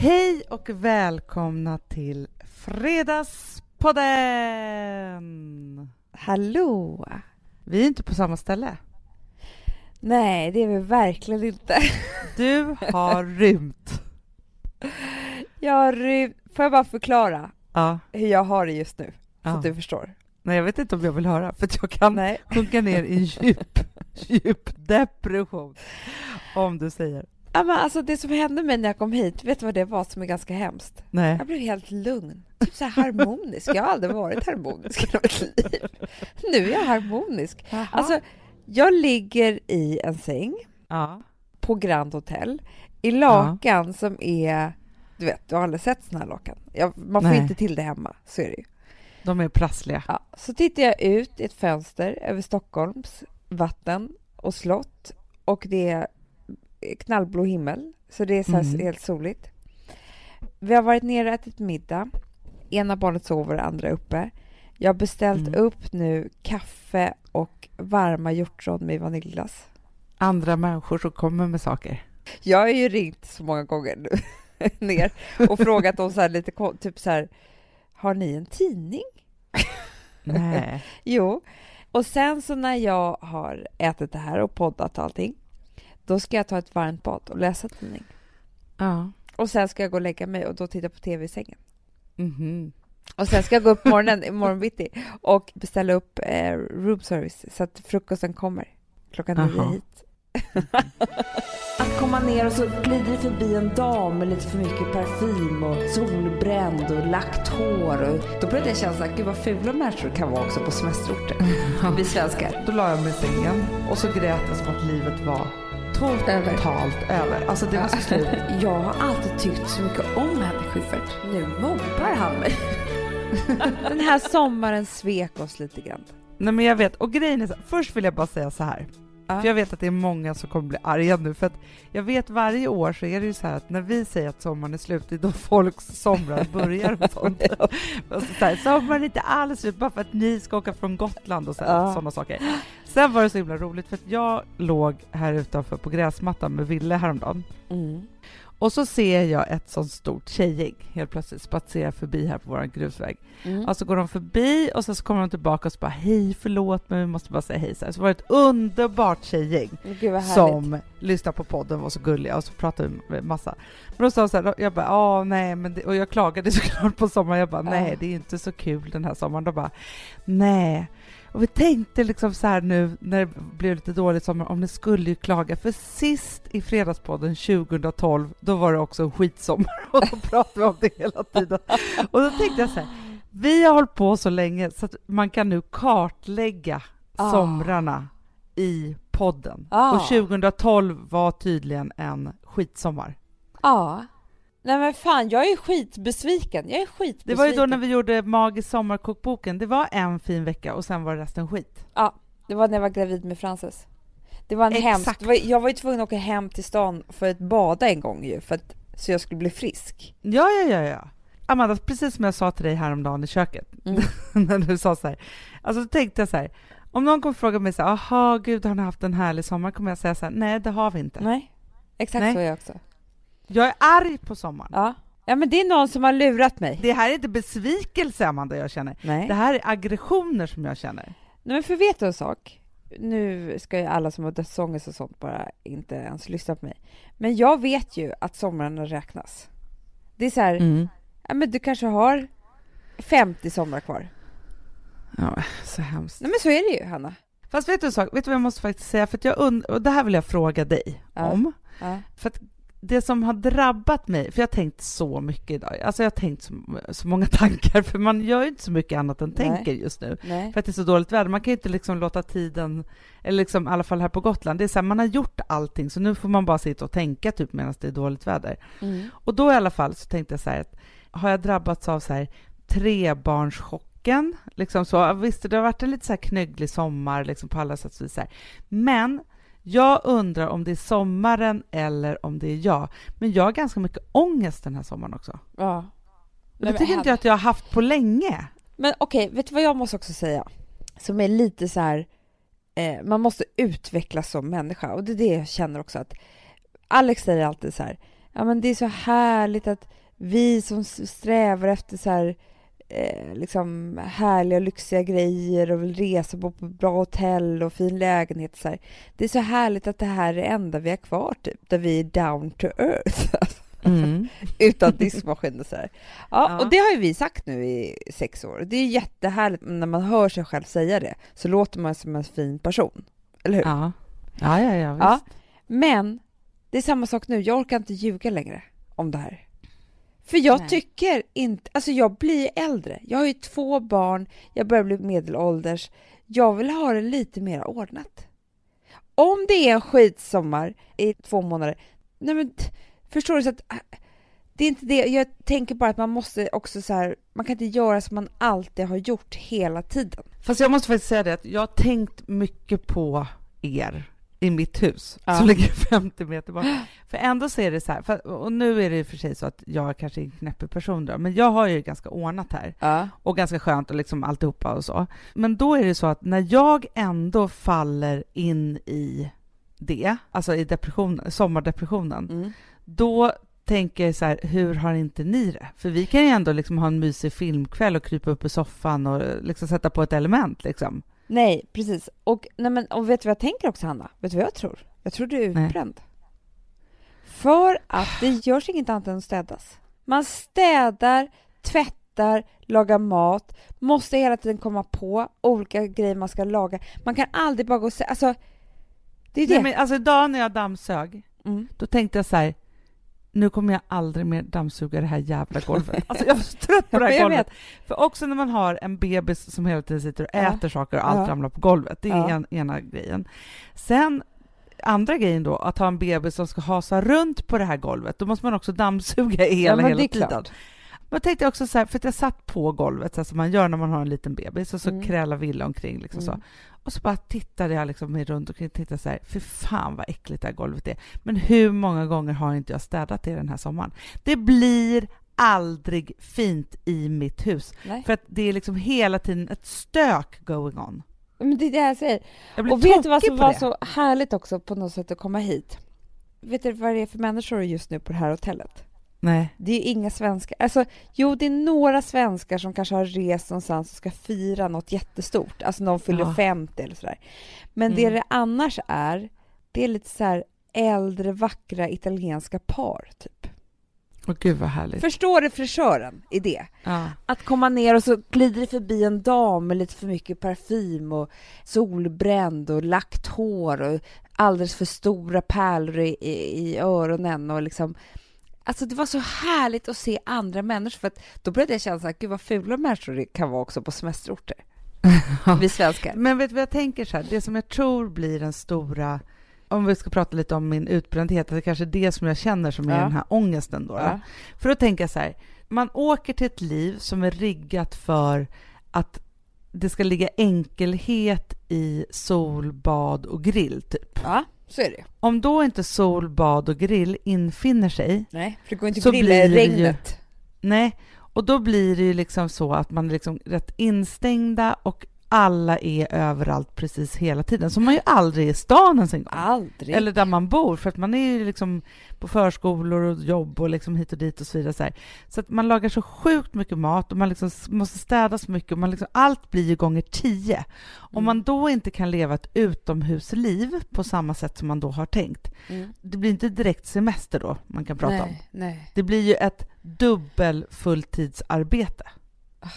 Hej och välkomna till Fredagspodden! Hallå! Vi är inte på samma ställe. Nej, det är vi verkligen inte. Du har rymt. Jag har rymt. Får jag bara förklara Ja. hur jag har det just nu? Så ja. att du förstår. Nej, jag vet inte om jag vill höra, för jag kan Nej. sjunka ner i en djup, djup depression om du säger. Ja, men alltså det som hände mig när jag kom hit, vet du vad det var som är ganska hemskt? Nej. Jag blev helt lugn. Typ så harmonisk. Jag har aldrig varit harmonisk i mitt liv. Nu är jag harmonisk. Alltså, jag ligger i en säng ja. på Grand Hotel i lakan som är... Du vet, du har aldrig sett såna här lakan. Jag, man får Nej. inte till det hemma, så är det ju. De är prassliga. Ja, så tittar jag ut i ett fönster över Stockholms vatten och slott och det är knallblå himmel, så det är så här Mm. helt soligt. Vi har varit nere och ätit middag. Ena barnet sover, andra uppe. Jag har beställt Mm. upp nu kaffe och varma hjortron med vaniljglass. Andra människor som kommer med saker. Jag har ju ringt så många gånger nu ner och frågat dem så här lite typ så här, har ni en tidning? Nej. Jo, och sen så när jag har ätit det här och poddat och allting, då ska jag ta ett varmt bad och läsa tidning. Ja. Och sen ska jag gå och lägga mig och då titta på tv i sängen. Mhm. Och sen ska jag gå upp morgonen, imorgon bitti och beställa upp eh, room service så att frukosten kommer klockan nio hit. Att komma ner och så glider det förbi en dam med lite för mycket parfym och solbränd och lagt hår. Och då började jag känna så här, gud vad fula människor kan vara också på semesterorter. Vi svenskar. Då la jag mig i sängen och så grät jag som att livet var totalt över. Alltså det var så slut. Jag har alltid tyckt så mycket om Henrik Schyffert. Nu mobbar han mig. Den här sommaren svek oss lite grann. Nej men jag vet, och grejen är så, först vill jag bara säga så här. För jag vet att det är många som kommer bli arga nu, för att jag vet varje år så är det ju så här att när vi säger att sommaren är slut, det är då folks somrar börjar och sånt. Och så här, sommaren är inte alls slut bara för att ni ska åka från Gotland och sådana saker. Sen var det så himla roligt för att jag låg här utanför på gräsmattan med Ville häromdagen Mm. Och så ser jag ett sånt stort tjejgäng helt plötsligt spatsera förbi här på vår grusväg. Mm. Och så går de förbi och sen så kommer de tillbaka och så bara hej förlåt men vi måste bara säga hej så, här. så var det ett underbart tjejgäng som lyssnade på podden var så gulliga och så pratade vi massa. Men då sa de så här, jag bara ja nej men och jag klagade såklart på sommaren, jag bara nej det är inte så kul den här sommaren. De bara nej. Och vi tänkte liksom så här nu när det blev lite dåligt sommar om ni skulle ju klaga för sist i Fredagspodden 2012 då var det också en skitsommar och då pratade vi om det hela tiden. Och då tänkte jag så här, vi har hållit på så länge så att man kan nu kartlägga Ah. somrarna i podden. Ah. Och 2012 var tydligen en skitsommar. Ja. Nej men fan, jag är skitbesviken. Jag är skitbesviken. Det var ju då när vi gjorde Magisk sommarkokboken. Det var en fin vecka och sen var resten skit. Ja, det var när jag var gravid med Frances. Det var en var- Jag var ju tvungen att åka hem till stan för att bada en gång ju, för att, så jag skulle bli frisk. Ja, ja, ja, ja. Amanda, precis som jag sa till dig häromdagen i köket, Mm. när du sa så här, alltså då tänkte jag så här, om någon kommer fråga mig så här, aha, gud, har ni haft en härlig sommar? kommer jag säga så här, nej, det har vi inte. Nej, exakt Nej. så är jag också. Jag är arg på sommaren. Ja. ja, men det är någon som har lurat mig. Det här är inte besvikelse, Amanda, jag känner. Nej. Det här är aggressioner som jag känner. Nej, men för vet du en sak? Nu ska ju alla som har dödsångest och sånt bara inte ens lyssna på mig. Men jag vet ju att somrarna räknas. Det är så här, Mm. ja men du kanske har 50 somrar kvar. Ja, så hemskt. Nej men så är det ju, Hanna. Fast vet du en sak, vet du vad jag måste faktiskt säga? För jag und- och det här vill jag fråga dig Ja. om. Ja. För att det som har drabbat mig, för jag har tänkt så mycket idag, alltså jag har tänkt så, så många tankar, för man gör ju inte så mycket annat än Nej. tänker just nu. Nej. För att det är så dåligt väder. Man kan ju inte liksom låta tiden, eller liksom i alla fall här på Gotland, det är så här, man har gjort allting, så nu får man bara sitta och tänka typ medan det är dåligt väder. Mm. Och då i alla fall så tänkte jag så här, att har jag drabbats av så här trebarnschocken? Liksom så, visst, det har varit en lite så här knögglig sommar liksom på alla sätt och vis. Men jag undrar om det är sommaren eller om det är jag. Men jag har ganska mycket ångest den här sommaren också. Ja. Det tycker inte jag att jag har haft på länge. Men okej, vet du vad jag måste också säga? Som är lite så här, eh, man måste utvecklas som människa och det är det jag känner också att Alex säger alltid så här, Ja, men det är så härligt att vi som strävar efter så här eh, liksom härliga lyxiga grejer och vill resa på på bra hotell och fin lägenhet så här. Det är så härligt att det här är det enda vi har kvar typ, där vi är down to earth. Mm. utan diskmaskin och så här. Ja, Ja. och det har ju vi sagt nu i sex år. Det är jättehärligt när man hör sig själv säga det, så låter man som en fin person. Eller hur? Ja. Ja, ja, ja, visst. Ja. Men det är samma sak nu, jag orkar inte ljuga längre om det här. För jag Nej. tycker inte, alltså jag blir äldre. Jag har ju två barn, jag börjar bli medelålders. Jag vill ha det lite mer ordnat. Om det är en skitsommar i två månader, nej men förstår du så att äh, det är inte det, jag tänker bara att man måste också så här, man kan inte göra som man alltid har gjort hela tiden. Fast jag måste faktiskt säga det att jag har tänkt mycket på er i mitt hus Ja. som ligger 50 meter bort. För ändå så är det så här, för, och nu är det i och för sig så att jag kanske är en knäppig person då, men jag har ju ganska ordnat här Ja. och ganska skönt och liksom alltihopa och så. Men då är det så att när jag ändå faller in i det, alltså i depression, sommardepressionen, Mm. då tänker jag så här, hur har inte ni det? För vi kan ju ändå liksom ha en mysig filmkväll och krypa upp i soffan och liksom sätta på ett element liksom. Nej, precis. Och, nej men, och vet du vad jag tänker också, Hanna? Vet du vad jag tror? Jag tror du är utbränd. För att det görs inget annat än att städas. Man städar, tvättar, lagar mat, måste hela tiden komma på olika grejer man ska laga. Man kan aldrig bara gå och säga... Alltså, det är det. Nej, men alltså idag när jag dammsög, mm. då tänkte jag så här, nu kommer jag aldrig mer dammsuga det här jävla golvet. Alltså jag är så trött på det här golvet. För också när man har en bebis som hela tiden sitter och Ja. äter saker och allt Ja. ramlar på golvet, det är Ja. en, ena grejen. Sen andra grejen då, att ha en bebis som ska hasa runt på det här golvet, då måste man också dammsuga hela, ja, hela tiden. klart. Men jag tänkte också så här, för att jag satt på golvet så här, som man gör när man har en liten bebis och så Mm. krälar Villa omkring liksom Mm. så. Och så bara tittade jag liksom mig runt och tittade så här, för fan vad äckligt det här golvet är. Men hur många gånger har inte jag städat det den här sommaren? Det blir aldrig fint i mitt hus. Nej. För att det är liksom hela tiden ett stök going on. Men det är det jag säger. Jag Och vet du vad som var det. så härligt också på något sätt att komma hit? Vet du vad det är för människor just nu på det här hotellet? Nej. Det är ju inga svenskar. Alltså, jo, det är några svenskar som kanske har rest någonstans och ska fira något jättestort. Alltså någon fyller Ja. 50 eller sådär. Men det Mm. det annars är, det är lite så här äldre, vackra italienska par, typ. Åh gud vad härligt. Förstår du frisören i det? Ja. Att komma ner och så glider det förbi en dam med lite för mycket parfym och solbränd och lagt hår och alldeles för stora pärlor i, i, i öronen och liksom Alltså det var så härligt att se andra människor för att då började jag känna så här, gud vad fula människor det kan vara också på semesterorter. Vi svenskar. Men vet du vad jag tänker så här, det som jag tror blir den stora, om vi ska prata lite om min utbrändhet, det är kanske det som jag känner som är Ja. den här ångesten då. då. Ja. För då tänker jag så här, man åker till ett liv som är riggat för att det ska ligga enkelhet i sol, bad och grill typ. ja, så är det Om då inte sol, bad och grill infinner sig, Nej, för det går inte att grilla i det ju- regnet. nej, och då blir det ju liksom så att man är liksom rätt instängda och alla är överallt precis hela tiden, som man ju aldrig är i stan ens en gång. Aldrig. Eller där man bor, för att man är ju liksom på förskolor och jobb och liksom hit och dit och så vidare. Så, här. så att man lagar så sjukt mycket mat och man liksom måste städa så mycket och man liksom, allt blir ju gånger tio. Om Mm. man då inte kan leva ett utomhusliv på samma sätt som man då har tänkt, Mm. det blir inte direkt semester då man kan prata om. nej, nej. Det blir ju ett dubbel fulltidsarbete. Ah.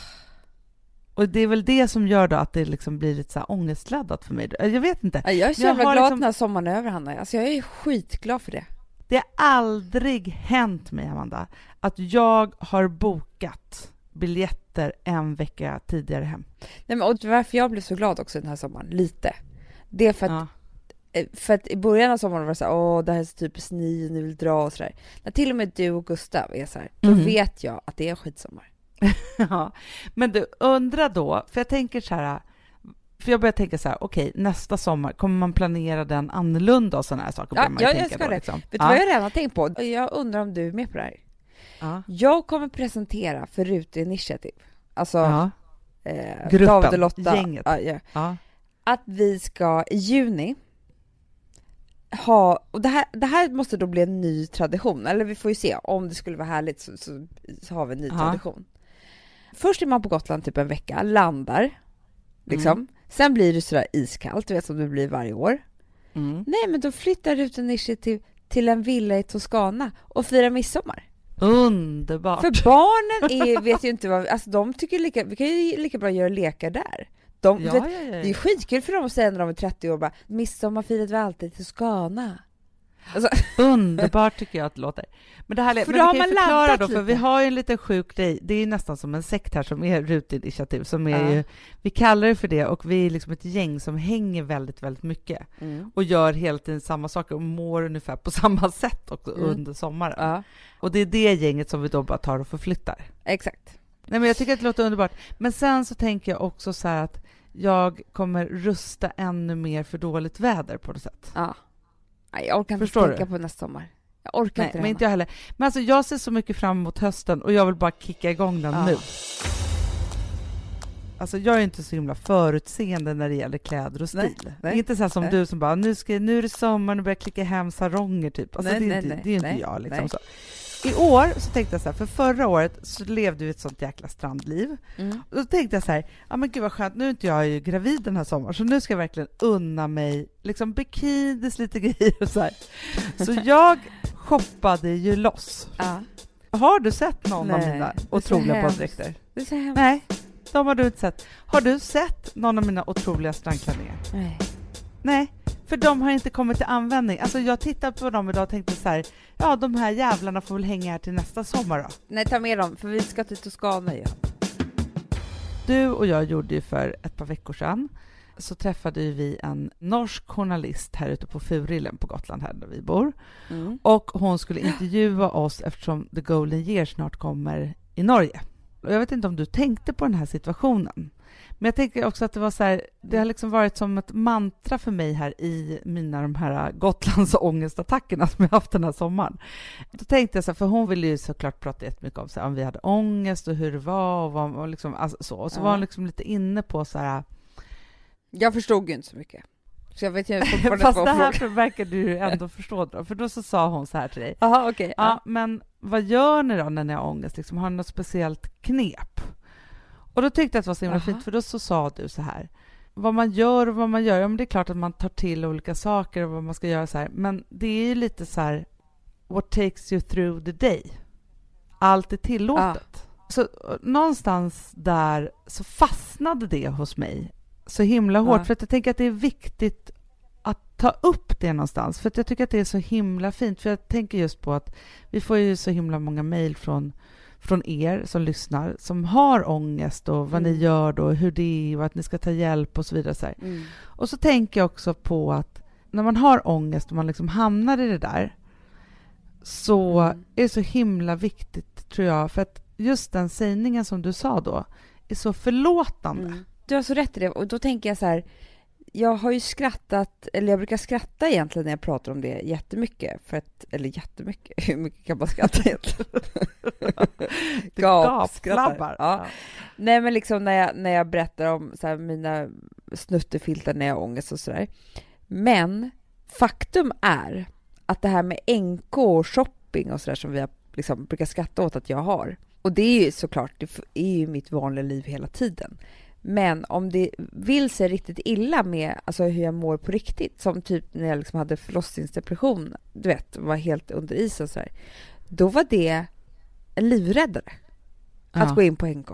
Och det är väl det som gör då att det liksom blir lite så här ångestladdat för mig. Jag vet inte. Ja, Jag är så jävla glad liksom- här sommaren är över, Hanna. Alltså jag är skitglad för det. Det har aldrig hänt mig, Amanda, att jag har bokat biljetter en vecka tidigare hem. Nej, men, och varför jag blev så glad också den här sommaren, lite, det är för att, Ja. eh, för att i början av sommaren var det så här, åh det här är så typiskt ni, ni vill dra och sådär. När till och med du och Gustav är så här, då Mhm. vet jag att det är en skitsommar. ja. Men du, undra då, för jag tänker så här, för jag börjar tänka så här, okej, nästa sommar, kommer man planera den annorlunda och sådana här saker? Ja, ja, jag ska då, det. Liksom. Vet du ja. vad jag redan har tänkt på? Jag undrar om du är med på det här? Ja. Jag kommer presentera för Rute Initiative, alltså Ja. eh, Gruppen, David och Lotta, gänget. Ja, att vi ska i juni ha, och det här, det här måste då bli en ny tradition, eller vi får ju se, om det skulle vara härligt så, så, så har vi en ny tradition. Först är man på Gotland typ en vecka, landar, liksom. Mm. Sen blir det sådär iskallt, du vet som det blir varje år. Mm. Nej, men då flyttar Rut Nishi till, en villa i Toscana och firar midsommar. Underbart! För barnen är, vet ju inte vad, alltså de tycker lika, vi kan ju lika bra göra lekar där. De, ja, vet, ja, ja, Det är skitkul för dem att säga när de är 30 år bara midsommar firar vi alltid i Toscana. Alltså, Underbart tycker jag att det låter. Men det här är, För men då vi har man ju förklara då, för lite. vi har ju en liten sjuk grej. Det är nästan som en sekt här som är rutinitiativ, som är Ja. ju, vi kallar det för det och vi är liksom ett gäng som hänger väldigt, väldigt mycket mm. och gör hela tiden samma saker och mår ungefär på samma sätt också Mm. under sommaren. Ja, Och det är det gänget som vi då bara tar och förflyttar. exakt. Nej, men jag tycker att det låter underbart. Men sen så tänker jag också så här att jag kommer rusta ännu mer för dåligt väder på något sätt. Ja. Nej, jag orkar inte Förstår tänka du? på nästa sommar. Jag orkar Nej, inte men inte jag heller. Men alltså jag ser så mycket fram emot hösten och jag vill bara kicka igång den Ja. nu. Alltså jag är inte så himla förutseende när det gäller kläder och stil. Nej, nej, inte så som nej. du som bara, nu, ska, nu är det sommar, nu börjar jag klicka hem saronger typ. Alltså Nej, det är nej, inte, nej, det är inte jag liksom så. I år så tänkte jag så här, för förra året så levde vi ett sånt jäkla strandliv. Mm. Och då tänkte jag så här, ja men gud vad skönt, nu är inte jag ju gravid den här sommaren, så nu ska jag verkligen unna mig liksom bikinis, lite grejer och så här. Så jag shoppade ju loss. Ja. Har du sett någon av Nej, mina är så otroliga baddräkter? Är. Nej, de har du inte sett. Har du sett någon av mina otroliga strandklänningar? Nej. Nej, för de har inte kommit till användning. Alltså jag tittade på dem idag och tänkte så här, ja de här jävlarna får väl hänga här till nästa sommar då. Nej, ta med dem, för vi ska till Toscana ju. Du och jag gjorde ju för ett par veckor sedan så träffade ju vi en norsk journalist här ute på Furillen på Gotland här där vi bor. Mm. Och hon skulle intervjua oss eftersom The Golden Year snart kommer i Norge. Och jag vet inte om du tänkte på den här situationen. Men jag tänker också att det var så här, det har liksom varit som ett mantra för mig här i mina de här Gotlands ångestattackerna som jag haft den här sommaren. Då tänkte jag så här, för hon ville ju såklart prata jättemycket om så här, om vi hade ångest och hur det var och, vad, och liksom, alltså, så. Och så Ja. var hon liksom lite inne på så här, Jag förstod ju inte så mycket. Så jag vet ju fortfarande fast det här verkar du ändå förstå då, för då så sa hon så här till dig, Jaha, okej. Ja, men vad gör ni då när ni har ångest? Liksom, har ni något speciellt knep? Och då tyckte jag att det var så himla Jaha. fint, för då så sa du så här. Vad man gör och vad man gör, ja men det är klart att man tar till olika saker och vad man ska göra så här. Men det är ju lite så här, what takes you through the day? Allt är tillåtet. Så eh, någonstans där så fastnade det hos mig så himla hårt, Ja. för att jag tänker att det är viktigt att ta upp det någonstans, för att jag tycker att det är så himla fint, för jag tänker just på att vi får ju så himla många mejl från, från er som lyssnar, som har ångest och vad Mm. ni gör då, hur det är och att ni ska ta hjälp och så vidare. Så. Mm. Och så tänker jag också på att när man har ångest och man liksom hamnar i det där, så Mm. är det så himla viktigt, tror jag, för att just den sägningen som du sa då, är så förlåtande. Mm. Du har så rätt i det, och då tänker jag så här, jag har ju skrattat, eller jag brukar skratta egentligen när jag pratar om det jättemycket, för att, eller jättemycket, hur mycket kan man skratta egentligen? Du Gapskrattar. gapflabbar. Ja. Nej men liksom när jag, när jag berättar om så här, mina snuttefiltar när jag har ångest och sådär. Men faktum är att det här med NK och shopping och sådär som vi har, liksom, brukar skratta åt att jag har. Och det är ju såklart, det är ju mitt vanliga liv hela tiden. Men om det vill sig riktigt illa med alltså hur jag mår på riktigt, som typ när jag liksom hade förlossningsdepression, du vet, var helt under isen och sådär. Då var det en livräddare att Ja. gå in på NK.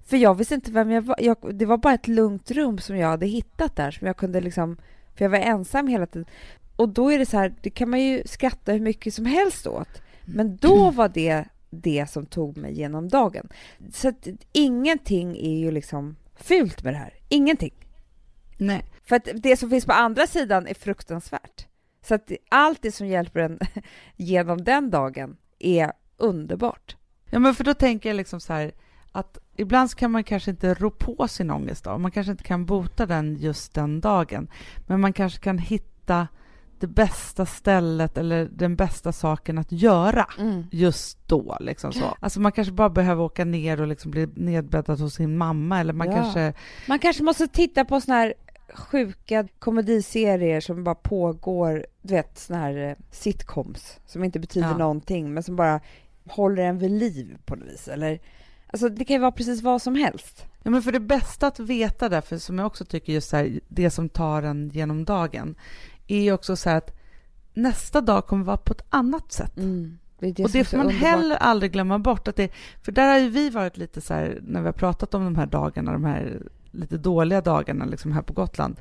För jag visste inte vem jag var. Jag, det var bara ett lugnt rum som jag hade hittat där som jag kunde liksom, för jag var ensam hela tiden. Och då är det så här, det kan man ju skratta hur mycket som helst åt. Men då var det det som tog mig genom dagen. Så att ingenting är ju liksom fult med det här. Ingenting. Nej. För att det som finns på andra sidan är fruktansvärt. Så att allt det som hjälper en genom den dagen är underbart. Ja, men för då tänker jag liksom så här att ibland kan man kanske inte rå på sin ångest då. Man kanske inte kan bota den just den dagen. Men man kanske kan hitta det bästa stället eller den bästa saken att göra just då. Liksom så. Alltså man kanske bara behöver åka ner och liksom bli nedbäddad hos sin mamma eller man Ja. kanske... Man kanske måste titta på såna här sjuka komediserier som bara pågår, du vet såna här eh, sitcoms som inte betyder Ja. någonting men som bara håller en vid liv på något vis. Eller, alltså det kan ju vara precis vad som helst. Ja, men för det bästa att veta därför, som jag också tycker just så här, det som tar en genom dagen, är ju också så här att nästa dag kommer vara på ett annat sätt. Det är det och det får man underbart. heller aldrig glömma bort. Att det, för där har ju vi varit lite så här, när vi har pratat om de här dagarna, de här lite dåliga dagarna liksom här på Gotland.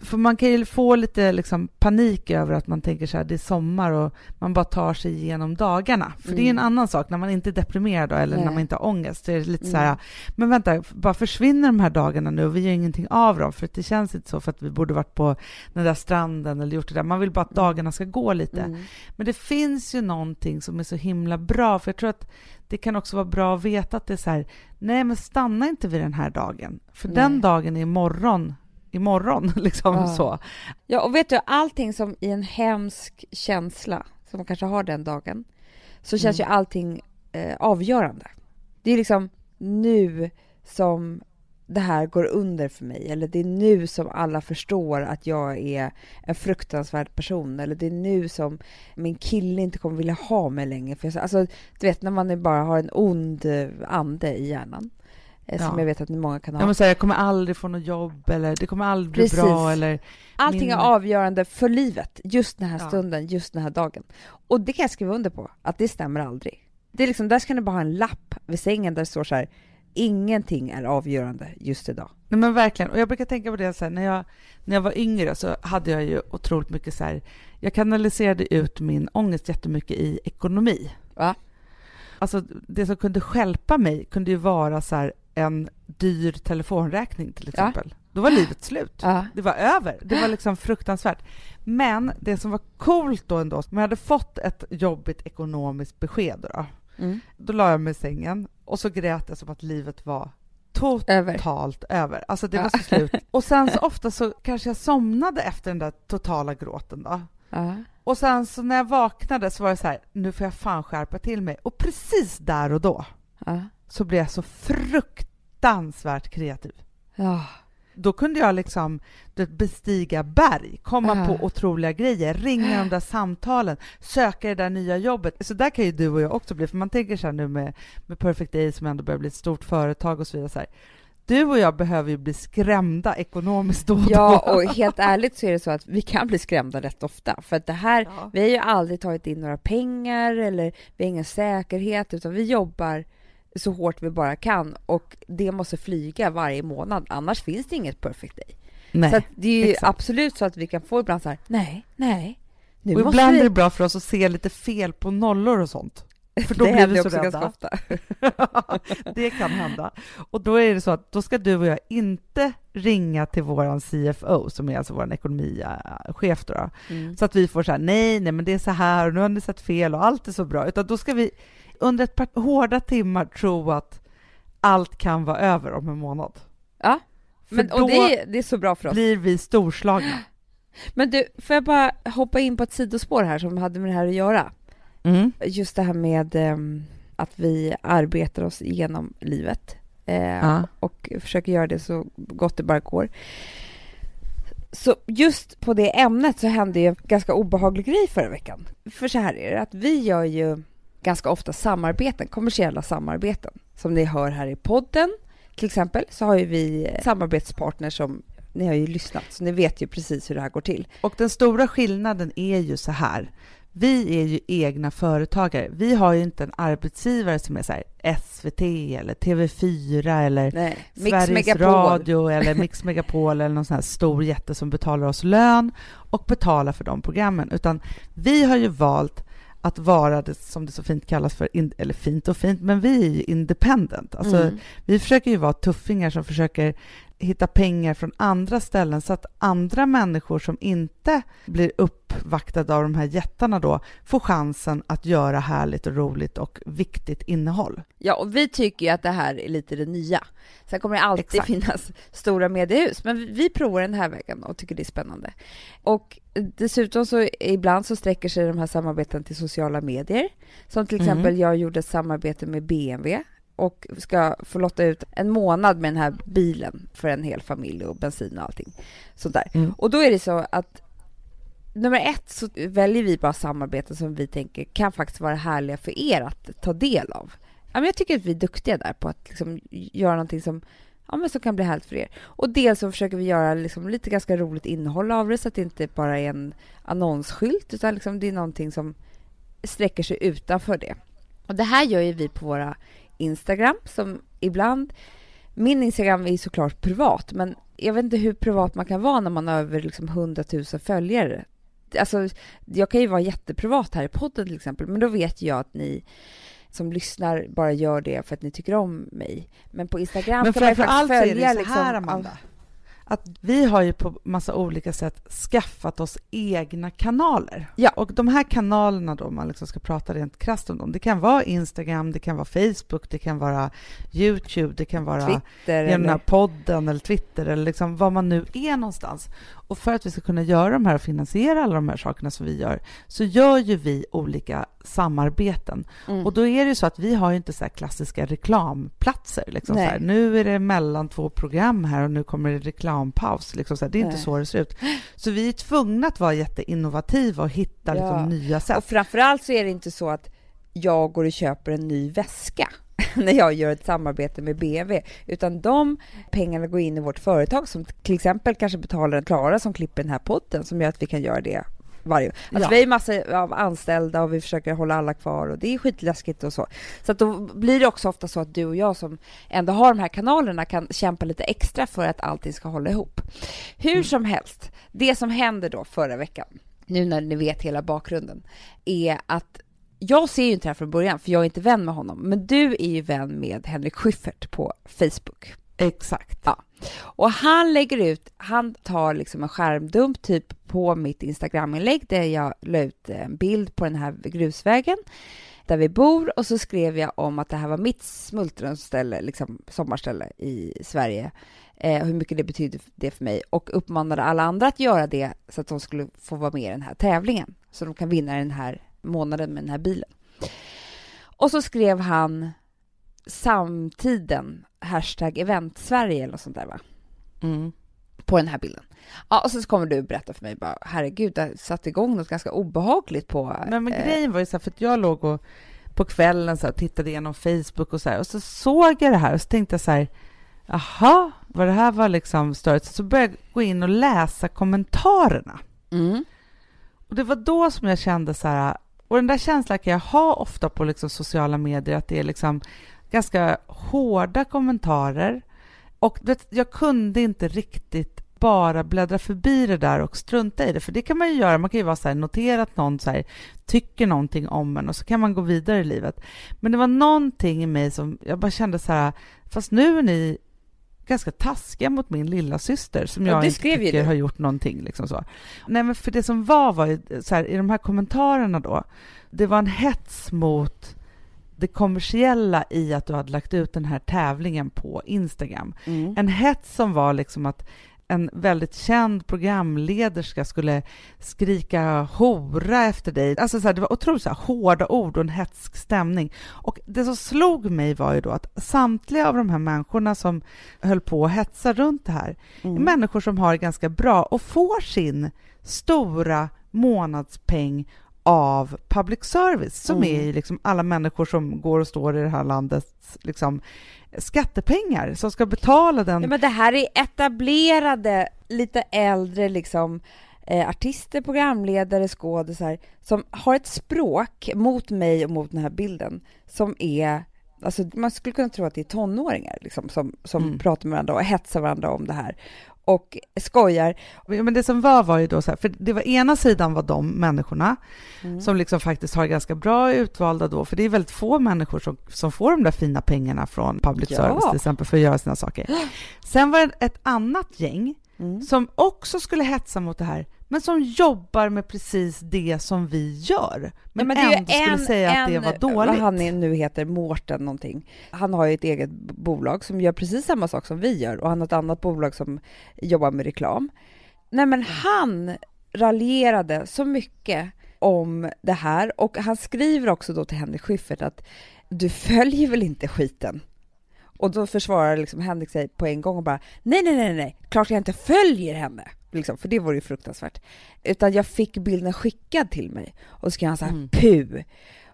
För man kan ju få lite liksom panik över att man tänker så här, det är sommar och man bara tar sig igenom dagarna. För det är en Mm. annan sak, när man inte är deprimerad då, eller när Nej. man inte har ångest, så är det lite så Mm. här, men vänta, bara försvinner de här dagarna nu och vi gör ingenting av dem, för det känns inte så för att vi borde varit på den där stranden eller gjort det där. Man vill bara att dagarna ska gå lite. Mm. Men det finns ju någonting som är så himla bra, för jag tror att det kan också vara bra att veta att det är så här, nej men stanna inte vid den här dagen, för Nej. den dagen är imorgon, imorgon liksom Ja. så. Ja, och vet du, allting som i en hemsk känsla, som man kanske har den dagen, så känns Mm. ju allting eh, avgörande. Det är liksom nu som det här går under för mig, eller det är nu som alla förstår att jag är en fruktansvärd person, eller det är nu som min kille inte kommer vilja ha mig längre. För jag, alltså, du vet, när man bara har en ond eh, ande i hjärnan, eh, som Ja. jag vet att många kan ha. Jag, måste säga, jag kommer aldrig få något jobb, eller det kommer aldrig bli Precis. bra, eller Allting min- är avgörande för livet, just den här Ja. stunden, just den här dagen. Och det kan jag skriva under på, att det stämmer aldrig. Det är liksom, där ska ni bara ha en lapp vid sängen där det står så här, ingenting är avgörande just idag. Nej men verkligen, och jag brukar tänka på det så här, när jag, när jag var yngre så hade jag ju otroligt mycket så här, jag kanaliserade ut min ångest jättemycket i ekonomi. Va? Alltså det som kunde skälpa mig kunde ju vara så här en dyr telefonräkning till Ja. exempel. Då var livet slut. Ja. Det var över. Det var liksom fruktansvärt. Men det som var coolt då ändå, om jag hade fått ett jobbigt ekonomiskt besked då, Mm. då la jag mig i sängen och så grät jag som att livet var Över. totalt över. Alltså det Ja. var så slut. Och sen så ofta så kanske jag somnade efter den där totala gråten då. Ja. Och sen så när jag vaknade så var det så här, nu får jag fan skärpa till mig. Och precis där och då Ja. Så blev jag så fruktansvärt kreativ. Ja. Då kunde jag liksom bestiga berg, komma Ja. på otroliga grejer, ringa de där samtalen, söka det där nya jobbet. Så där kan ju du och jag också bli, för man tänker så här nu med, med Perfect Day som ändå börjar bli ett stort företag och så vidare. Så här. Du och jag behöver ju bli skrämda ekonomiskt då och ja, då. och helt ärligt så är det så att vi kan bli skrämda rätt ofta. För att det här, Ja. vi har ju aldrig tagit in några pengar eller vi har ingen säkerhet, utan vi jobbar så hårt vi bara kan och det måste flyga varje månad, annars finns det inget perfect day. Nej. Så det är ju exakt. absolut så att vi kan få ibland så här, nej, nej, nu och ibland vi... är det bra för oss att se lite fel på nollor och sånt. För då det blir vi så också ganska rädda. ofta. det kan hända. Och då är det så att då ska du och jag inte ringa till våran CFO, som är alltså vår ekonomichef då, Mm. så att vi får så här, nej, nej, men det är så här och nu har ni sett fel och allt är så bra, utan då ska vi under ett par hårda timmar tro att allt kan vara över om en månad. Ja, För men, och det är, det är så bra för oss. blir vi storslagna. Men du, får jag bara hoppa in på ett sidospår här som hade med det här att göra? Mm. Just det här med ehm, att vi arbetar oss igenom livet eh, Ja. och försöker göra det så gott det bara går. Så just på det ämnet så hände ju en ganska obehaglig grej förra veckan. För så här är det, att vi gör ju ganska ofta samarbeten, kommersiella samarbeten. Som ni hör här i podden till exempel, så har ju vi samarbetspartners som ni har ju lyssnat, så ni vet ju precis hur det här går till. Och den stora skillnaden är ju så här. Vi är ju egna företagare. Vi har ju inte en arbetsgivare som är så här SVT eller TV4 eller Nej, Sveriges Megapol. Radio eller Mix Megapol eller någon sån här stor jätte som betalar oss lön och betalar för de programmen. Utan vi har ju valt att vara det som det så fint kallas för, in, eller fint och fint, men vi är ju independent. Alltså, Mm. Vi försöker ju vara tuffingar som försöker hitta pengar från andra ställen så att andra människor som inte blir uppvaktade av de här jättarna då får chansen att göra härligt och roligt och viktigt innehåll. Ja, och vi tycker ju att det här är lite det nya. Sen kommer det alltid Exakt. finnas stora mediehus, men vi- provar den här vägen och tycker det är spännande. Och dessutom så ibland så sträcker sig de här samarbeten till sociala medier. Som till Mm. exempel jag gjorde ett samarbete med BMW och ska få lotta ut en månad med den här bilen för en hel familj och bensin och allting sånt där. Mm. Och då är det så att nummer ett så väljer vi bara samarbeten som vi tänker kan faktiskt vara härliga för er att ta del av. Ja, men jag tycker att vi är duktiga där på att liksom göra någonting som, ja, men som kan bli härligt för er. Och dels så försöker vi göra liksom lite ganska roligt innehåll av det så att det inte bara är en annonsskylt utan liksom det är någonting som sträcker sig utanför det. Och det här gör ju vi på våra Instagram som ibland min Instagram är såklart privat, men jag vet inte hur privat man kan vara när man har över liksom 100 000 följare. Alltså, jag kan ju vara jätteprivat här i podden till exempel, men då vet jag att ni som lyssnar bara gör det för att ni tycker om mig. Men på Instagram Men kan man ju framför allt faktiskt så är följa det så här, liksom, Amanda. Att vi har ju på massa olika sätt skaffat oss egna kanaler. Ja. Och de här kanalerna då, om man liksom ska prata rent krasst om dem, det kan vara Instagram, det kan vara Facebook, det kan vara Youtube, det kan vara Twitter den här podden eller Twitter eller liksom var man nu är någonstans. Och för att vi ska kunna göra de här och finansiera alla de här sakerna som vi gör så gör ju vi olika samarbeten. Mm. Och då är det ju så att vi har ju inte så här klassiska reklamplatser. Liksom så här, nu är det mellan två program här och nu kommer det reklampaus. Liksom så här, det är inte så det ser ut. Så vi är tvungna att vara jätteinnovativa och hitta liksom, Ja. nya sätt. Och framförallt så är det inte så att jag går och köper en ny väska när jag gör ett samarbete med BMW, utan de pengarna går in i vårt företag som till exempel kanske betalar Klara som klipper den här podden som gör att vi kan göra det varje alltså Ja. Vi är massor av anställda och vi försöker hålla alla kvar och det är skitläskigt och så. Så att då blir det också ofta så att du och jag som ändå har de här kanalerna kan kämpa lite extra för att allting ska hålla ihop. Hur som helst, det som händer då förra veckan, nu när ni vet hela bakgrunden, är att jag ser ju inte det här från början, för jag är inte vän med honom. Men du är ju vän med Henrik Schyffert på Facebook. Exakt. Ja. Och han lägger ut, han tar liksom en skärmdump typ på mitt Instagram-inlägg där jag la ut en bild på den här grusvägen där vi bor och så skrev jag om att det här var mitt smultronställe, liksom sommarställe i Sverige. Eh, hur mycket det betydde det för mig och uppmanade alla andra att göra det så att de skulle få vara med i den här tävlingen så de kan vinna den här månaden med den här bilen. Och så skrev han samtiden, hashtag eventsverige eller något sånt där va? Mm. På den här bilden. Ja, och så kommer du berätta för mig bara, herregud, det har satt igång något ganska obehagligt på... Nej, men eh, grejen var ju så här, för att jag låg och på kvällen så här, och tittade igenom Facebook och så här, och så såg jag det här och så tänkte jag så här, jaha, vad det här var liksom störigt. Så började jag gå in och läsa kommentarerna. Mm. Och det var då som jag kände så här, och den där känslan kan jag ha ofta på liksom sociala medier, att det är liksom ganska hårda kommentarer. Och det, jag kunde inte riktigt bara bläddra förbi det där och strunta i det, för det kan man ju göra. Man kan ju vara så här, notera att någon så här, tycker någonting om en och så kan man gå vidare i livet. Men det var någonting i mig som jag bara kände så här, fast nu är ni ganska taskiga mot min lilla syster som Ja, jag inte tycker har gjort någonting. Liksom så. Nej, men för det som var, var ju, så här, i de här kommentarerna då, det var en hets mot det kommersiella i att du hade lagt ut den här tävlingen på Instagram. Mm. En hets som var liksom att en väldigt känd programlederska skulle skrika hora efter dig. Alltså så här, det var otroligt så här, hårda ord och en hetsk stämning. Och det som slog mig var ju då att samtliga av de här människorna som höll på att hetsa runt det här är Mm. människor som har det ganska bra och får sin stora månadspeng av public service som Mm. är liksom alla människor som går och står i det här landets liksom, skattepengar som ska betala den Ja, men det här är etablerade, lite äldre liksom eh, artister, programledare, skådisar som har ett språk mot mig och mot den här bilden som är Alltså man skulle kunna tro att det är tonåringar liksom, som, som Mm. pratar med varandra och hetsar varandra om det här och skojar. Ja, Men det som var var ju då så här, för det var ena sidan var de människorna Mm. som liksom faktiskt har ganska bra utvalda då, för det är väldigt få människor som, som får de där fina pengarna från public Ja. service till exempel för att göra sina saker. Sen var det ett annat gäng Mm. som också skulle hetsa mot det här, men som jobbar med precis det som vi gör, men, men det är ju ändå skulle en- säga att det en- var Vad dåligt. han är- nu heter, Mårten någonting. Han har ju ett eget bolag som gör precis samma sak som vi gör och han har ett annat bolag som jobbar med reklam. Nej men han raljerade så mycket om det här och han skriver också då till Henrik Schyffert att du följer väl inte skiten? Och då försvarar liksom Henrik sig på en gång och bara, nej, nej, nej, nej, klart jag inte följer henne. Liksom, för det vore ju fruktansvärt. Utan jag fick bilden skickad till mig och så skrev han så här, Mm. pu.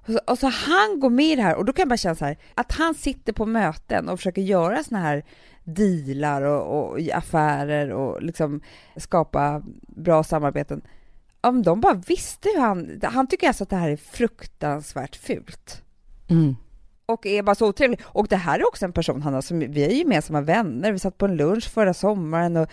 Och så, och så han går med i det här och då kan jag bara känna så här, att han sitter på möten och försöker göra såna här dealar och, och affärer och liksom skapa bra samarbeten. Om de bara visste hur han, han tycker alltså att det här är fruktansvärt fult Mm. Och är bara så otrevlig. Och det här är också en person, Hanna, som vi är gemensamma vänner. Vi satt på en lunch förra sommaren och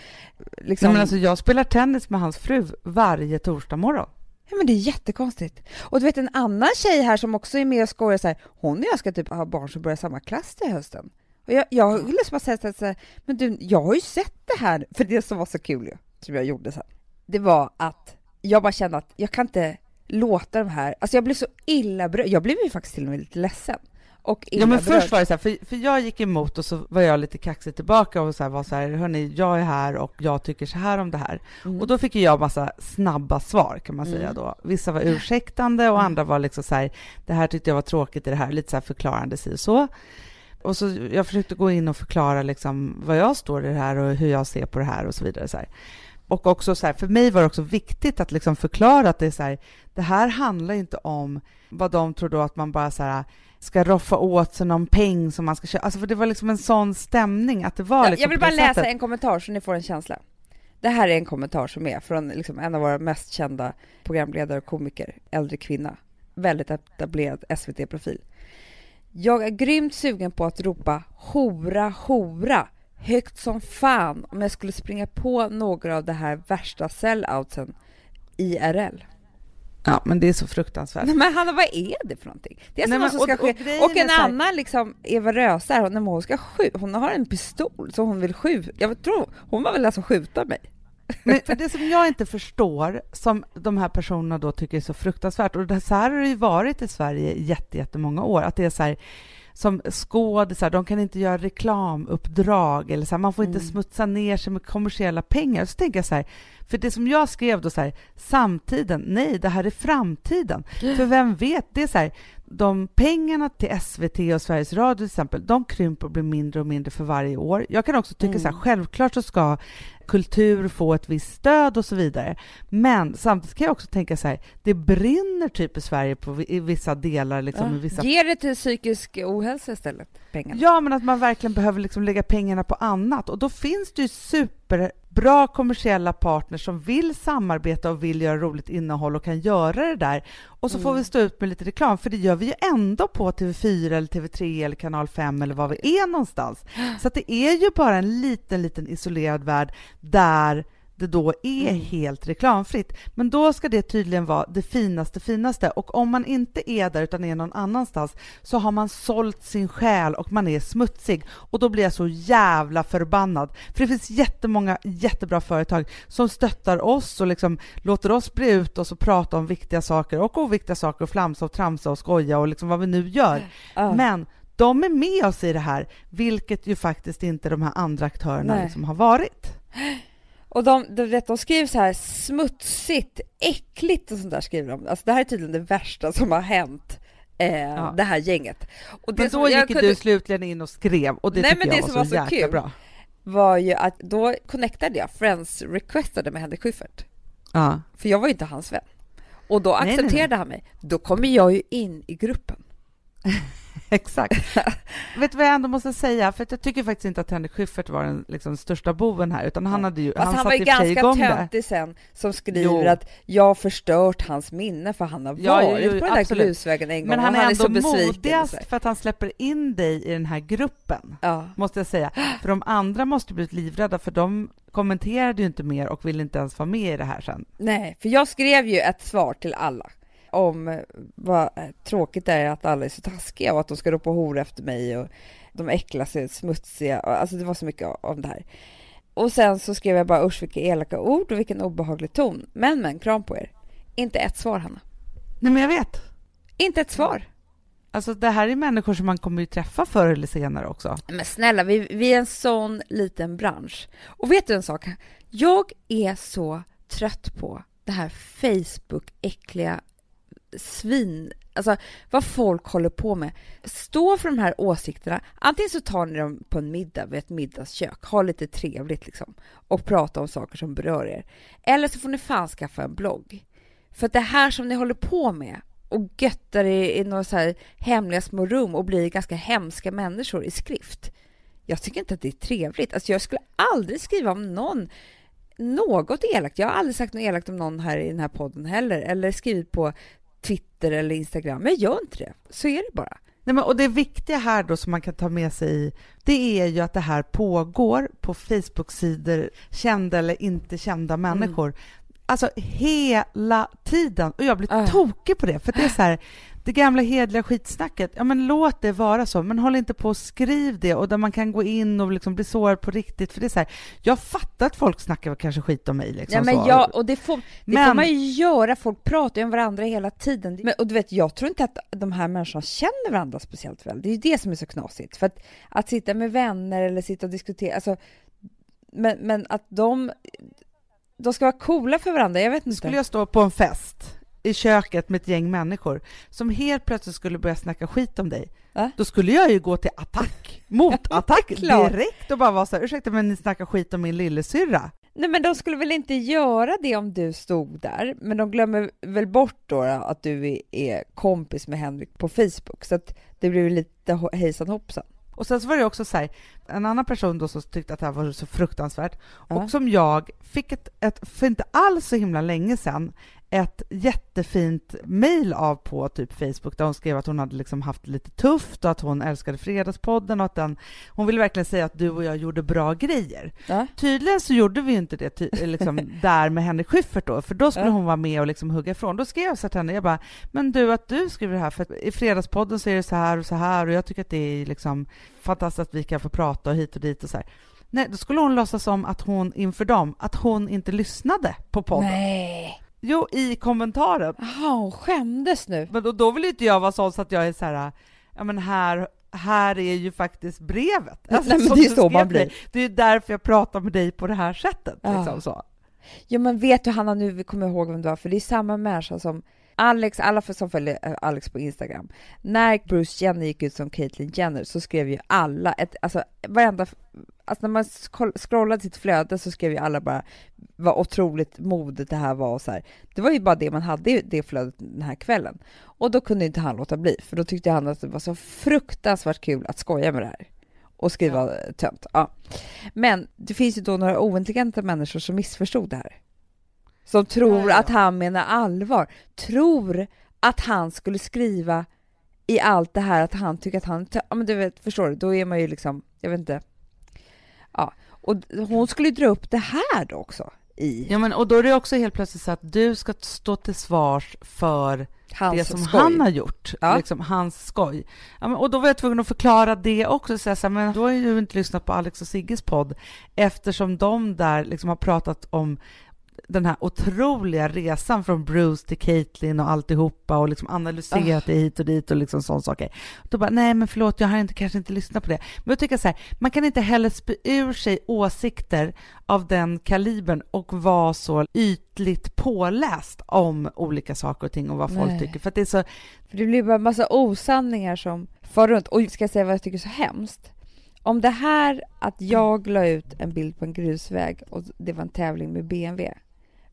liksom... Nej, men alltså, jag spelar tennis med hans fru varje torsdag morgon. Ja, men det är jättekonstigt. Och du vet en annan tjej här som också är med och skojar så här, hon och jag ska typ ha barn som börjar samma klass till hösten. Och jag, jag vill liksom bara säga så här, så här, men du, jag har ju sett det här, för det som var så kul ju, som jag gjorde sen, det var att jag bara kände att jag kan inte låta de här, alltså jag blev så illa berörd, jag blev ju faktiskt till och med lite ledsen. Och Ja, men berörd. först var det så här, för, för jag gick emot och så var jag lite kaxig tillbaka och så här, var så här, hörni, jag är här och jag tycker så här om det här. Mm. Och då fick jag massa snabba svar kan man säga Mm. då. Vissa var ursäktande och andra var liksom så här, det här tyckte jag var tråkigt i det här, lite så här förklarande si och så. Och så jag försökte gå in och förklara liksom vad jag står i det här och hur jag ser på det här och så vidare. Så här. Och också så här, för mig var det också viktigt att liksom förklara att det är så här, det här handlar inte om vad de tror då att man bara så här ska roffa åt sig någon peng som man ska köpa. Alltså för det var liksom en sån stämning att det var Ja, liksom jag vill bara läsa sättet. en kommentar så ni får en känsla. Det här är en kommentar som är från liksom en av våra mest kända programledare och komiker, äldre kvinna, väldigt etablerad SVT-profil. Jag är grymt sugen på att ropa hora, hora högt som fan om jag skulle springa på några av de här värsta selloutsen IRL. Ja, men det är så fruktansvärt. Nej, men Hanna, vad är det för någonting? Det är Nej, men- som och- och ske. Och, en är så här- annan, liksom, Eva Röse, när hon ska skjuta, hon har en pistol som hon vill skjuta. Jag tror, hon var väl alltså skjuta mig. Men för det som jag inte förstår, som de här personerna då tycker är så fruktansvärt, och det så här har det ju varit i Sverige i jätte, jättemånga år, att det är så här, som skådisar, de kan inte göra reklamuppdrag, eller så här, man får inte Mm. smutsa ner sig med kommersiella pengar. Så tänker jag så här, för det som jag skrev då så här, samtiden, nej, det här är framtiden. För vem vet, det är så här, de pengarna till SVT och Sveriges Radio till exempel, de krymper och blir mindre och mindre för varje år. Jag kan också tycka så här, Mm. självklart så ska kultur få ett visst stöd och så vidare. Men samtidigt kan jag också tänka så här, det brinner typ i Sverige på, i vissa delar, liksom, i vissa Ge det till psykisk ohälsa istället, pengarna. Ja, men att man verkligen behöver liksom lägga pengarna på annat. Och då finns det ju superbra kommersiella partners som vill samarbeta och vill göra roligt innehåll och kan göra det där. Och så får Mm. vi stå ut med lite reklam, för det gör vi ju ändå på TV4 eller TV3 eller Kanal 5 eller var vi är någonstans. Så det är ju bara en liten, liten isolerad värld där det då är Mm. helt reklamfritt. Men då ska det tydligen vara det finaste, finaste. Och om man inte är där utan är någon annanstans så har man sålt sin själ och man är smutsig. Och då blir jag så jävla förbannad. För det finns jättemånga jättebra företag som stöttar oss och liksom låter oss bre ut oss och prata om viktiga saker och oviktiga saker och flamsa och tramsa och skoja och liksom vad vi nu gör. Ja. Men de är med oss i det här, vilket ju faktiskt inte de här andra aktörerna liksom har varit. Och de, de, vet, de skriver så här smutsigt, äckligt och sånt där skriver de. Alltså det här är tydligen det värsta som har hänt eh, Ja. det här gänget. Och det Men då gick kunde- du slutligen in och skrev och det Nej, tycker men jag det var som så, var så jäkla kul- bra. var ju att då connectade jag, friends requestade med Henrik Schyffert. Ja. För jag var ju inte hans vän. Och då Nej, nej, accepterade han mig. Då kommer jag ju in i gruppen. Exakt. Vet du vad jag ändå måste säga? För jag tycker faktiskt inte att Henrik Schyffert var den liksom, största boven här, utan han hade ju, han, han var ju ganska töntig sen som skriver Jo. att jag har förstört hans minne för han har Ja, jo, varit jo, på den där absolut. grusvägen en gång Men han är han är så ändå modigast så här. för att han släpper in dig i den här gruppen, Ja. måste jag säga. För de andra måste blivit livrädda, för de kommenterade ju inte mer och ville inte ens vara med i det här sen. Nej, för jag skrev ju ett svar till alla om vad tråkigt det är att alla är så taskiga och att de ska ropa hor efter mig och de äcklar sig, smutsiga, alltså det var så mycket om det här. Och sen så skrev jag bara usch vilka elaka ord och vilken obehaglig ton. Men men, kram på er. Inte ett svar Hanna. Nej, men jag vet. Inte ett svar. Alltså det här är människor som man kommer ju träffa förr eller senare också. Men snälla, vi, vi är en sån liten bransch. Och vet du en sak? Jag är så trött på det här Facebook-äckliga svin, alltså vad folk håller på med. Stå för de här åsikterna. Antingen så tar ni dem på en middag vid ett middagskök, ha lite trevligt liksom och prata om saker som berör er. Eller så får ni fan skaffa en blogg. För att det här som ni håller på med och göttar i, i några så här hemliga små rum och blir ganska hemska människor i skrift. Jag tycker inte att det är trevligt. Alltså jag skulle aldrig skriva om någon något elakt. Jag har aldrig sagt något elakt om någon här i den här podden heller, eller skrivit på Twitter eller Instagram. Men jag gör inte det. Så är det bara. Nej, men, och det viktiga här då som man kan ta med sig det är ju att det här pågår på Facebook-sidor, kända eller inte kända mm. människor. Mm. Alltså hela tiden. Och jag blir uh. tokig på det, för det är så här, det gamla hedliga skitsnacket, ja men låt det vara så, men håll inte på och skriv det och där man kan gå in och liksom bli sårad på riktigt, för det är så här, jag fattar att folk snackar kanske skit om mig liksom. Ja men ja, och det får, det men... får man ju göra, folk pratar ju om varandra hela tiden. Men, och du vet, jag tror inte att de här människorna känner varandra speciellt väl, det är ju det som är så knasigt, för att, att sitta med vänner eller sitta och diskutera, alltså, men, men att de, de ska vara coola för varandra, jag vet inte. Skulle jag stå på en fest i köket med ett gäng människor som helt plötsligt skulle börja snacka skit om dig, äh? då skulle jag ju gå till attack, motattack direkt och bara vara så här, ursäkta men ni snackar skit om min lillasyrra. Nej men de skulle väl inte göra det om du stod där, men de glömmer väl bort då att du är kompis med Henrik på Facebook, så att det blir lite hejsan hoppsan. Och sen så var det också så här, en annan person då som tyckte att det här var så fruktansvärt ja. och som jag fick ett, ett, för inte alls så himla länge sedan, ett jättefint mejl av på typ Facebook där hon skrev att hon hade liksom haft det lite tufft och att hon älskade Fredagspodden och att den, hon ville verkligen säga att du och jag gjorde bra grejer. Ja. Tydligen så gjorde vi inte det liksom, där med Henrik Schyffert då, för då skulle ja. hon vara med och liksom hugga ifrån. Då skrev jag så till henne, jag bara, men du att du skriver det här, för i Fredagspodden så är det så här och så här och jag tycker att det är liksom fantastiskt att vi kan få prata och hit och dit och så här. Nej, då skulle hon låtsas som att hon inför dem, att hon inte lyssnade på podden. Nej. Jo, i kommentaren. Jaha, hon skämdes nu. Men då, då vill inte jag vara sån så att jag är så här, ja men här, här är ju faktiskt brevet. Alltså, Nej, men det är så man blir. Det är därför jag pratar med dig på det här sättet. Ja. Liksom så. Ja, men vet du Hanna, nu kommer jag ihåg vem det var, för det är samma människa som Alex, alla som följer eh, Alex på Instagram, när Bruce Jenner gick ut som Caitlyn Jenner så skrev ju alla, ett, alltså varenda, alltså när man scrollade sitt flöde så skrev ju alla bara vad otroligt modigt det här var och så här. Det var ju bara det man hade i det flödet den här kvällen. Och då kunde inte han låta bli, för då tyckte han att det var så fruktansvärt kul att skoja med det här och skriva ja. tönt. Ja. Men det finns ju då några ointelligenta människor som missförstod det här som tror att han menar allvar, tror att han skulle skriva i allt det här att han tycker att han, ja men du vet, förstår du, då är man ju liksom, jag vet inte, ja, och hon skulle dra upp det här då också i... Ja men och då är det också helt plötsligt så att du ska stå till svars för hans det som skoj. han har gjort, ja. liksom hans skoj. Ja, men, och då var jag tvungen att förklara det också, så här, men då har ju inte lyssnat på Alex och Sigges podd eftersom de där liksom har pratat om den här otroliga resan från Bruce till Caitlyn och alltihopa och liksom analyserat det hit och dit och liksom sådana saker. Då bara, nej men förlåt, jag har inte, kanske inte lyssnat på det. Men jag tycker så här, man kan inte heller spy ur sig åsikter av den kalibern och vara så ytligt påläst om olika saker och ting och vad folk tycker. För det är så... För det blir bara massa osanningar som far runt. Och ska jag säga vad jag tycker är så hemskt? Om det här att jag la ut en bild på en grusväg och det var en tävling med BMW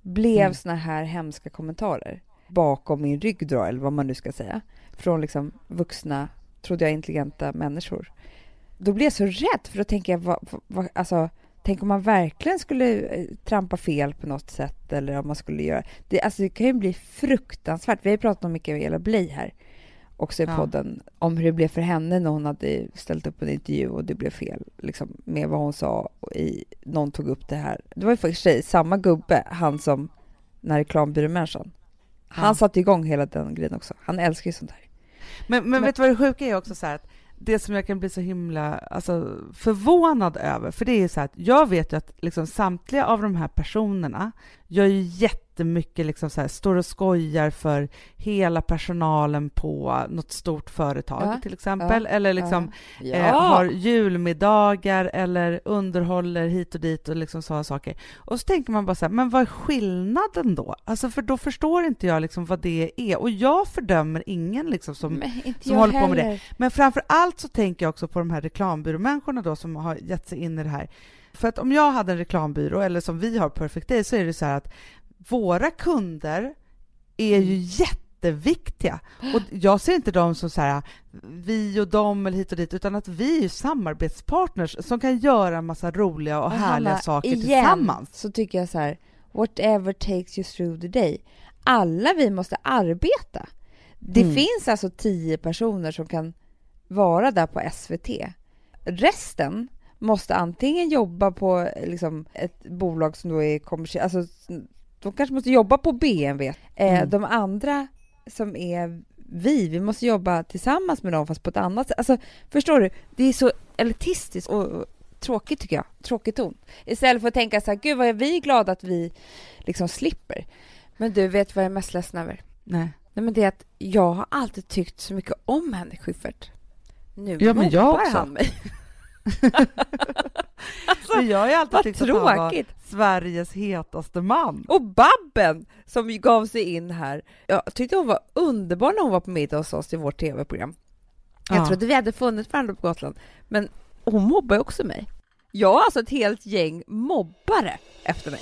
blev mm. såna här hemska kommentarer bakom min rygg då, eller vad man nu ska säga, från liksom vuxna, trodde jag, intelligenta människor. Då blir jag så rädd, för då tänker jag, vad, vad, alltså, tänk om man verkligen skulle eh, trampa fel på något sätt, eller om man skulle göra... Det, alltså, det kan ju bli fruktansvärt. Vi har ju pratat om Mikaela Bley här, också i ja. podden, om hur det blev för henne när hon hade ställt upp en intervju och det blev fel liksom, med vad hon sa. Och i, någon tog upp det här. Det var ju faktiskt sig, samma gubbe, han som, den här reklambyråmänniskan. Han ja. satte igång hela den grejen också. Han älskar ju sånt här. Men, men, men vet du vad det sjuka är också så här, att det som jag kan bli så himla alltså, förvånad över, för det är ju så här att jag vet ju att liksom samtliga av de här personerna gör ju jätte jättemycket liksom så här, står och skojar för hela personalen på något stort företag Ja, till exempel, eller liksom Ja. eh, har julmiddagar eller underhåller hit och dit och liksom sådana saker. Och så tänker man bara så här, men vad är skillnaden då? Alltså för då förstår inte jag liksom vad det är. Och jag fördömer ingen liksom som som håller på med det. men framför allt så tänker jag också på de här reklambyråmänniskorna då som har gett sig in i det här. För att om jag hade en reklambyrå, eller som vi har Perfect Day, så är det så här att våra kunder är ju jätteviktiga. Och jag ser inte dem som så här, vi och dem eller hit och dit, utan att vi är samarbetspartners som kan göra en massa roliga och Men härliga Hanna, saker igen tillsammans. så tycker jag så här, whatever takes you through the day. Alla vi måste arbeta. Det Mm. finns alltså tio personer som kan vara där på SVT. Resten måste antingen jobba på liksom, ett bolag som då är kommersiellt, alltså de kanske måste jobba på BMW. Eh, Mm. De andra som är vi, vi måste jobba tillsammans med dem fast på ett annat sätt. Alltså, förstår du? Det är så elitistiskt och tråkigt tycker jag. Tråkig ton. Istället för att tänka så här, gud vad är vi glada att vi liksom slipper. Men du, vet vad jag är mest ledsen över? Nej. Nej, men det är att jag har alltid tyckt så mycket om Henrik Schyffert. Nu Ja, men jag också. han mig. Men jag har ju alltid tyckt att han var tråkigt! Sveriges hetaste man. Och Babben som gav sig in här. Jag tyckte hon var underbar när hon var på middag hos oss i vårt tv-program. Jag Ja. trodde vi hade funnit varandra på Gotland, men hon mobbar ju också mig. Jag har alltså ett helt gäng mobbare efter mig.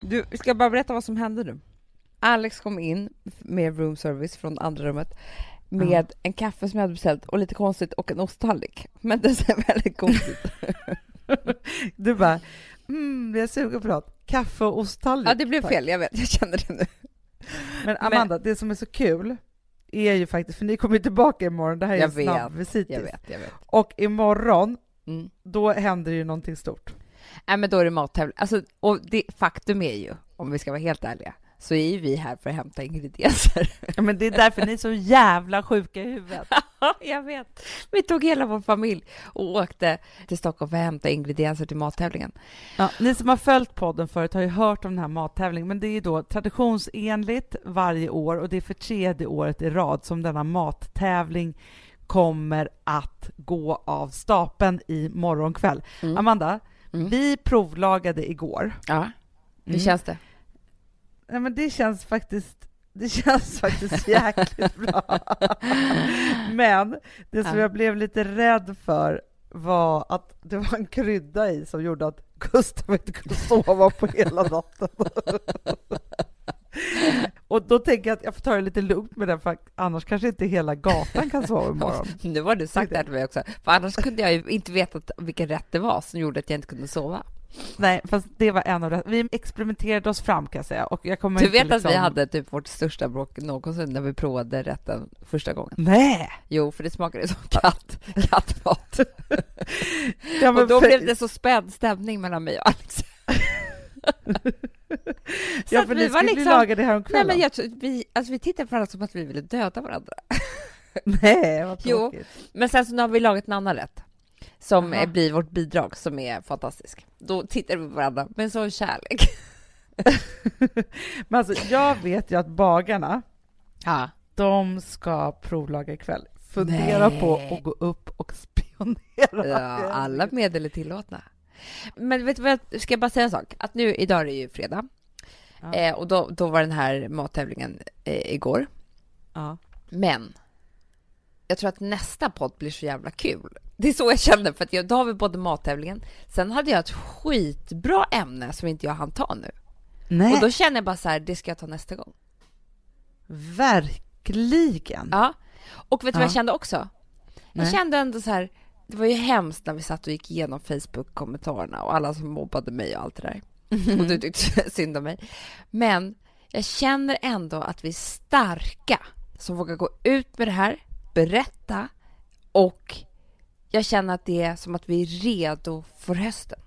Du, ska jag bara berätta vad som hände nu? Alex kom in med room service från andra rummet med en kaffe som jag hade beställt och lite konstigt och en osttallrik. Men det ser väldigt konstigt Du bara, mm, jag är sugen på något. Kaffe och osttallrik. Ja, det blev fel. Jag vet, jag känner det nu. Men Amanda, det som är så kul är ju faktiskt, för ni kommer ju tillbaka imorgon, det här är Jag en snabb vet, visit. Jag vet, jag vet. Och imorgon, Mm. då händer ju någonting stort. Nej, men då är det mattävling. Alltså, och det, faktum är ju, om vi ska vara helt ärliga, så är vi här för att hämta ingredienser. Ja, men det är därför ni är så jävla sjuka i huvudet. jag vet. Vi tog hela vår familj och åkte till Stockholm för att hämta ingredienser till mattävlingen. Ja, ni som har följt podden förut har ju hört om den här mattävlingen, men det är ju då traditionsenligt varje år och det är för tredje året i rad som denna mattävling kommer att gå av stapeln i morgon kväll. Mm. Amanda, Mm. vi provlagade igår. Ja, hur Mm. känns det? Ja, men det känns faktiskt det känns faktiskt jäkligt bra. Men det som Ja. jag blev lite rädd för var att det var en krydda i som gjorde att Gustav inte kunde sova på hela natten. Och då tänker jag att jag får ta det lite lugnt med den, för annars kanske inte hela gatan kan sova imorgon. Nu har du sagt det här till mig också, för annars kunde jag ju inte veta vilken rätt det var som gjorde att jag inte kunde sova. Nej, fast det var en av det. Vi experimenterade oss fram kan jag säga. Och jag kommer Du inte vet att vi liksom- hade typ vårt största bråk någonsin när vi provade rätten första gången? Nej! Jo, för det smakade som katt, kattmat. Ja, och då för- blev det så spänd stämning mellan mig och Alex. Ja, att för vi ni var liksom- laga det här om Nej, kvällen. men jag, vi, alltså, vi tittade på varandra som att vi ville döda varandra. Nej, vad Jo. tråkigt. Men sen så nu har vi lagat en annan rätt som Aha. blir vårt bidrag, som är fantastisk. Då tittar vi på varandra med sån kärlek. Men alltså, jag vet ju att bagarna, Ja. de ska provlaga ikväll. Fundera Nej. på att gå upp och spionera. Ja, alla medel är tillåtna. Men vet du vad, jag ska jag bara säga en sak? Att nu, idag är det ju fredag. Ja. Eh, och då, då var den här mattävlingen eh, igår. Ja. Men jag tror att nästa podd blir så jävla kul. Det är så jag känner, för att jag, då har vi både mattävlingen, sen hade jag ett skitbra ämne som inte jag hann ta nu. Nej, Och då känner jag bara så här, det ska jag ta nästa gång. verkligen. Ja. Och vet du vad Ja. jag kände också? Jag Nej. kände ändå så här, det var ju hemskt när vi satt och gick igenom Facebook-kommentarerna och alla som mobbade mig och allt det där. Och du tyckte synd om mig. Men jag känner ändå att vi är starka som vågar gå ut med det här, berätta och jag känner att det är som att vi är redo för hösten.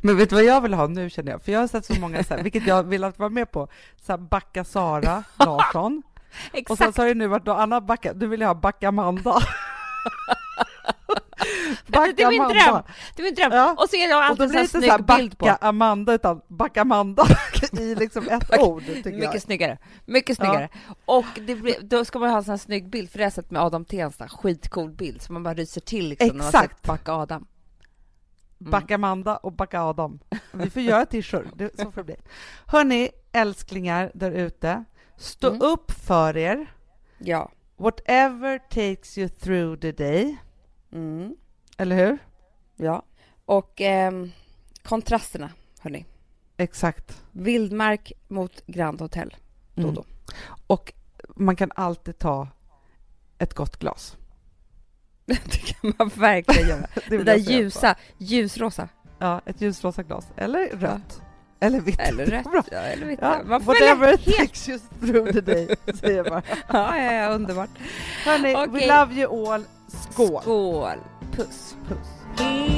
Men vet du vad jag vill ha nu känner jag? För jag har sett så många, så här, vilket jag vill att vara med på, så här, Backa Sara Larsson. Och sen Exakt. så har det nu varit då Anna Backa, du vill jag ha Backa Amanda. Det är min Amanda. dröm! Det är min dröm! Ja. Och så är det Och alltid en sån inte så snygg bild på. backa Amanda utan backa Amanda i liksom ett ord tycker jag. Mycket snyggare. Mycket Ja. snyggare. Och det blir, då ska man ha en sån här snygg bild, för det har jag sett med Adam Tensta, skitcool bild, så man bara ryser till liksom när man har Exakt. sett Backa Adam. Backa Amanda och backa Adam. Vi får göra t-shirt, det- så får det bli. Hörni, älsklingar där ute, stå Mm. upp för er. Ja. Whatever takes you through the day, Mm. Eller hur? Ja. Och ehm, kontrasterna, hörni. Exakt. Vildmark mot Grand Hotel, då och Mm. då. Och man kan alltid ta ett gott glas. det kan man verkligen göra. Det Det där ljusa, ljusrosa. Ja, ett ljusrosa glas. Eller rött. Eller vitt. Eller rätt. Ja, eller vitt. Ja, Man får whatever it takes you through the day, säger bara. Ja, ja, ja, underbart. Hörni, we Okej. love you all. Skål! Skål. Puss. Puss.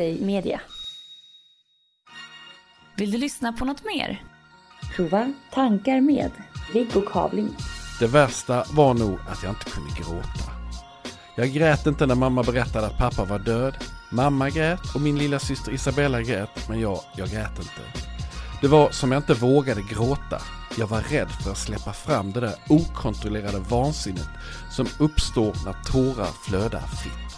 Day Media. Vill du lyssna på något mer? Prova Tankar med Viggo Kavling. Det värsta var nog att jag inte kunde gråta. Jag grät inte när mamma berättade att pappa var död. Mamma grät och min lilla syster Isabella grät, men jag, jag grät inte. Det var som jag inte vågade gråta. Jag var rädd för att släppa fram det där okontrollerade vansinnet som uppstår när tårar flödar fritt.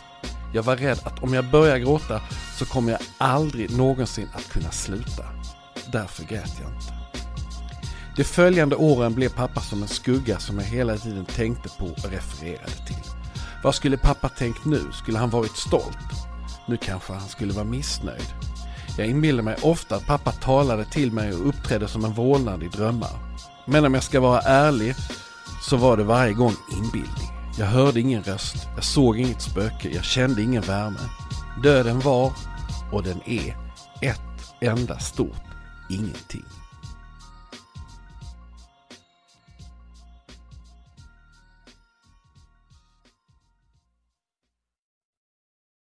Jag var rädd att om jag börjar gråta så kommer jag aldrig någonsin att kunna sluta. Därför grät jag inte. De följande åren blev pappa som en skugga som jag hela tiden tänkte på och refererade till. Vad skulle pappa tänkt nu? Skulle han varit stolt? Nu kanske han skulle vara missnöjd. Jag inbillade mig ofta att pappa talade till mig och uppträdde som en vålnad i drömmar. Men om jag ska vara ärlig så var det varje gång inbildning. Jag hörde ingen röst, jag såg inget spöke, jag kände ingen värme. Döden var, och den är, ett enda stort ingenting.